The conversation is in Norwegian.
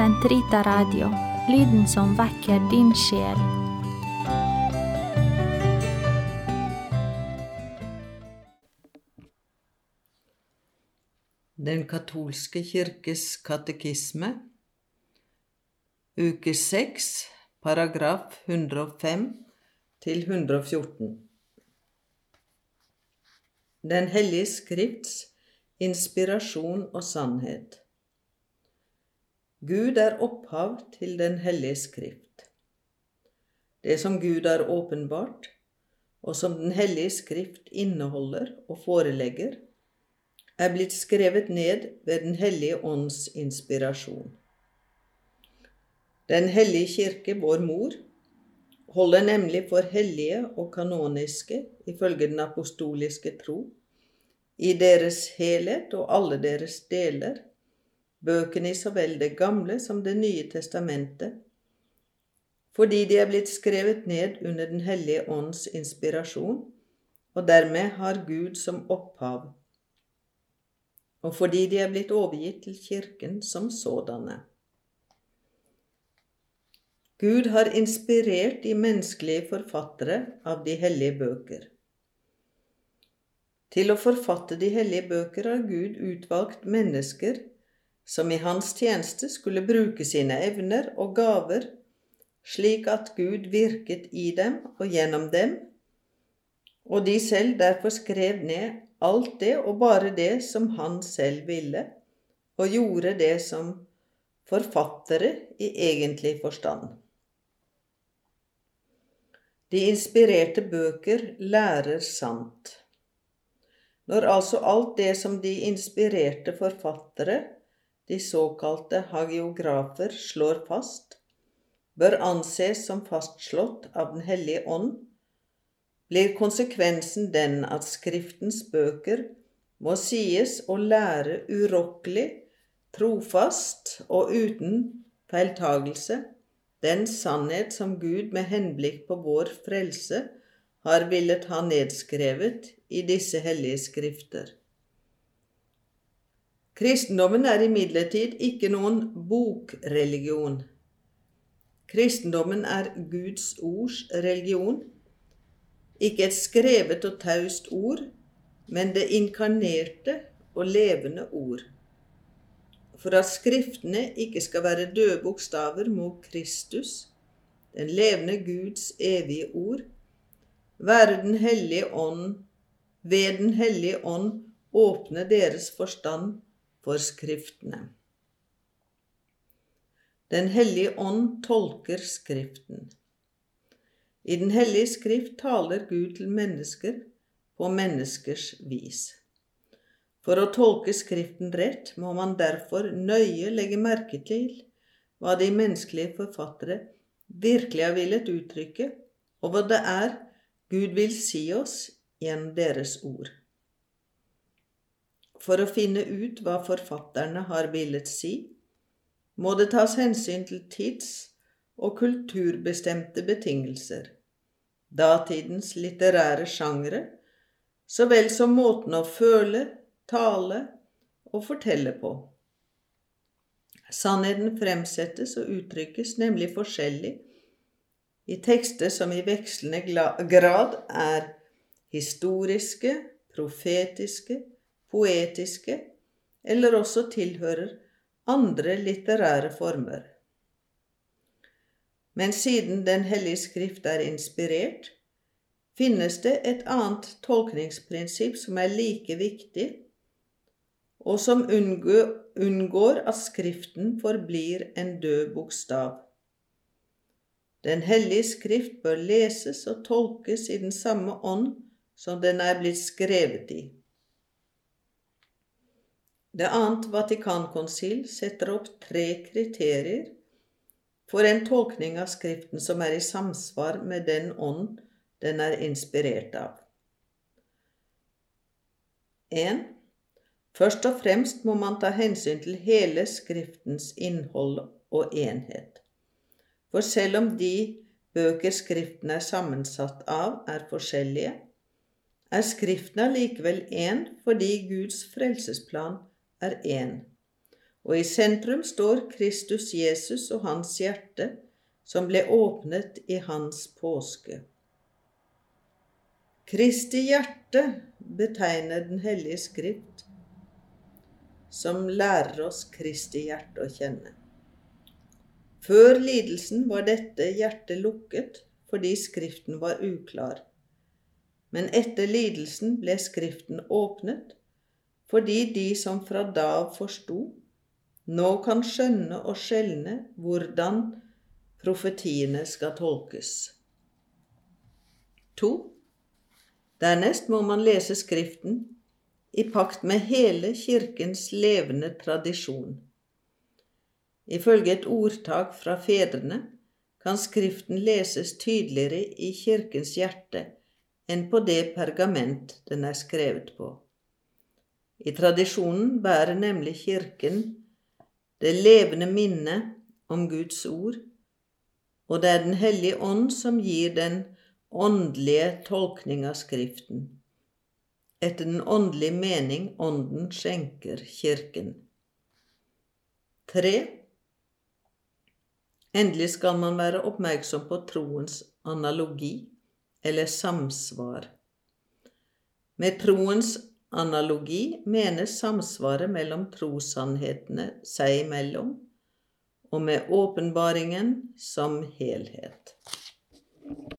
Sentrita Radio, lyden som vekker din sjel. Den katolske kirkes katekisme, uke 6, paragraf 105 til 114. Den hellige skrifts inspirasjon og sannhet. Gud er opphav til Den hellige skrift. Det som Gud har åpenbart, og som Den hellige skrift inneholder og forelegger, er blitt skrevet ned ved Den hellige ånds inspirasjon. Den hellige kirke, vår mor, holder nemlig for hellige og kanoniske ifølge den apostoliske tro, i deres helhet og alle deres deler, bøkene i så vel Det gamle som Det nye testamentet, fordi de er blitt skrevet ned under Den hellige ånds inspirasjon, og dermed har Gud som opphav, og fordi de er blitt overgitt til Kirken som sådanne. Gud har inspirert de menneskelige forfattere av de hellige bøker. Til å forfatte de hellige bøker har Gud utvalgt mennesker som i hans tjeneste skulle bruke sine evner og gaver slik at Gud virket i dem og gjennom dem, og de selv derfor skrev ned alt det og bare det som han selv ville, og gjorde det som forfattere i egentlig forstand. De inspirerte bøker lærer sant. Når altså alt det som de inspirerte forfattere, de såkalte hagiografer, slår fast, bør anses som fastslått av Den hellige ånd, blir konsekvensen den at Skriftens bøker må sies å lære urokkelig, trofast og uten feiltagelse den sannhet som Gud med henblikk på vår frelse har villet ha nedskrevet i disse hellige skrifter. Kristendommen er imidlertid ikke noen bokreligion. Kristendommen er Guds ords religion, ikke et skrevet og taust ord, men det inkarnerte og levende ord. For at Skriftene ikke skal være døde bokstaver, må Kristus, den levende Guds evige ord, være Den hellige ånd ved Den hellige ånd åpne deres forstand for Skriftene. Den hellige ånd tolker Skriften. I Den hellige skrift taler Gud til mennesker på menneskers vis. For å tolke Skriften rett må man derfor nøye legge merke til hva de menneskelige forfattere virkelig har villet uttrykke, og hva det er Gud vil si oss gjennom deres ord. For å finne ut hva forfatterne har villet si, må det tas hensyn til tids- og kulturbestemte betingelser, datidens litterære sjangre, så vel som måten å føle, tale og fortelle på. Sannheten fremsettes og uttrykkes nemlig forskjellig i tekster som i vekslende grad er historiske, profetiske, poetiske eller også tilhører andre litterære former. Men siden Den hellige skrift er inspirert, finnes det et annet tolkningsprinsipp som er like viktig, og som unngår at Skriften forblir en død bokstav. Den hellige skrift bør leses og tolkes i den samme ånd som den er blitt skrevet i. Det annet Vatikankonsil setter opp tre kriterier for en tolkning av Skriften som er i samsvar med den ånd den er inspirert av. 1. Først og fremst må man ta hensyn til hele Skriftens innhold og enhet. For selv om de bøker Skriften er sammensatt av, er forskjellige, er Skriften allikevel én fordi Guds frelsesplan er én, og i sentrum står Kristus Jesus og hans hjerte, som ble åpnet i hans påske. Kristi hjerte betegner Den hellige skrift, som lærer oss Kristi hjerte å kjenne. Før lidelsen var dette hjertet lukket fordi Skriften var uklar. Men etter lidelsen ble Skriften åpnet fordi de som fra da av forsto, nå kan skjønne og skjelne hvordan profetiene skal tolkes. 2. Dernest må man lese Skriften i pakt med hele Kirkens levende tradisjon. Ifølge et ordtak fra fedrene kan Skriften leses tydeligere i Kirkens hjerte enn på det pergament den er skrevet på. I tradisjonen bærer nemlig Kirken det levende minnet om Guds ord, og det er Den hellige ånd som gir den åndelige tolkning av Skriften, etter den åndelige mening Ånden skjenker Kirken. 3. Endelig skal man være oppmerksom på troens analogi, eller samsvar. Med troens Analogi menes samsvaret mellom trossannhetene seg imellom og med åpenbaringen som helhet.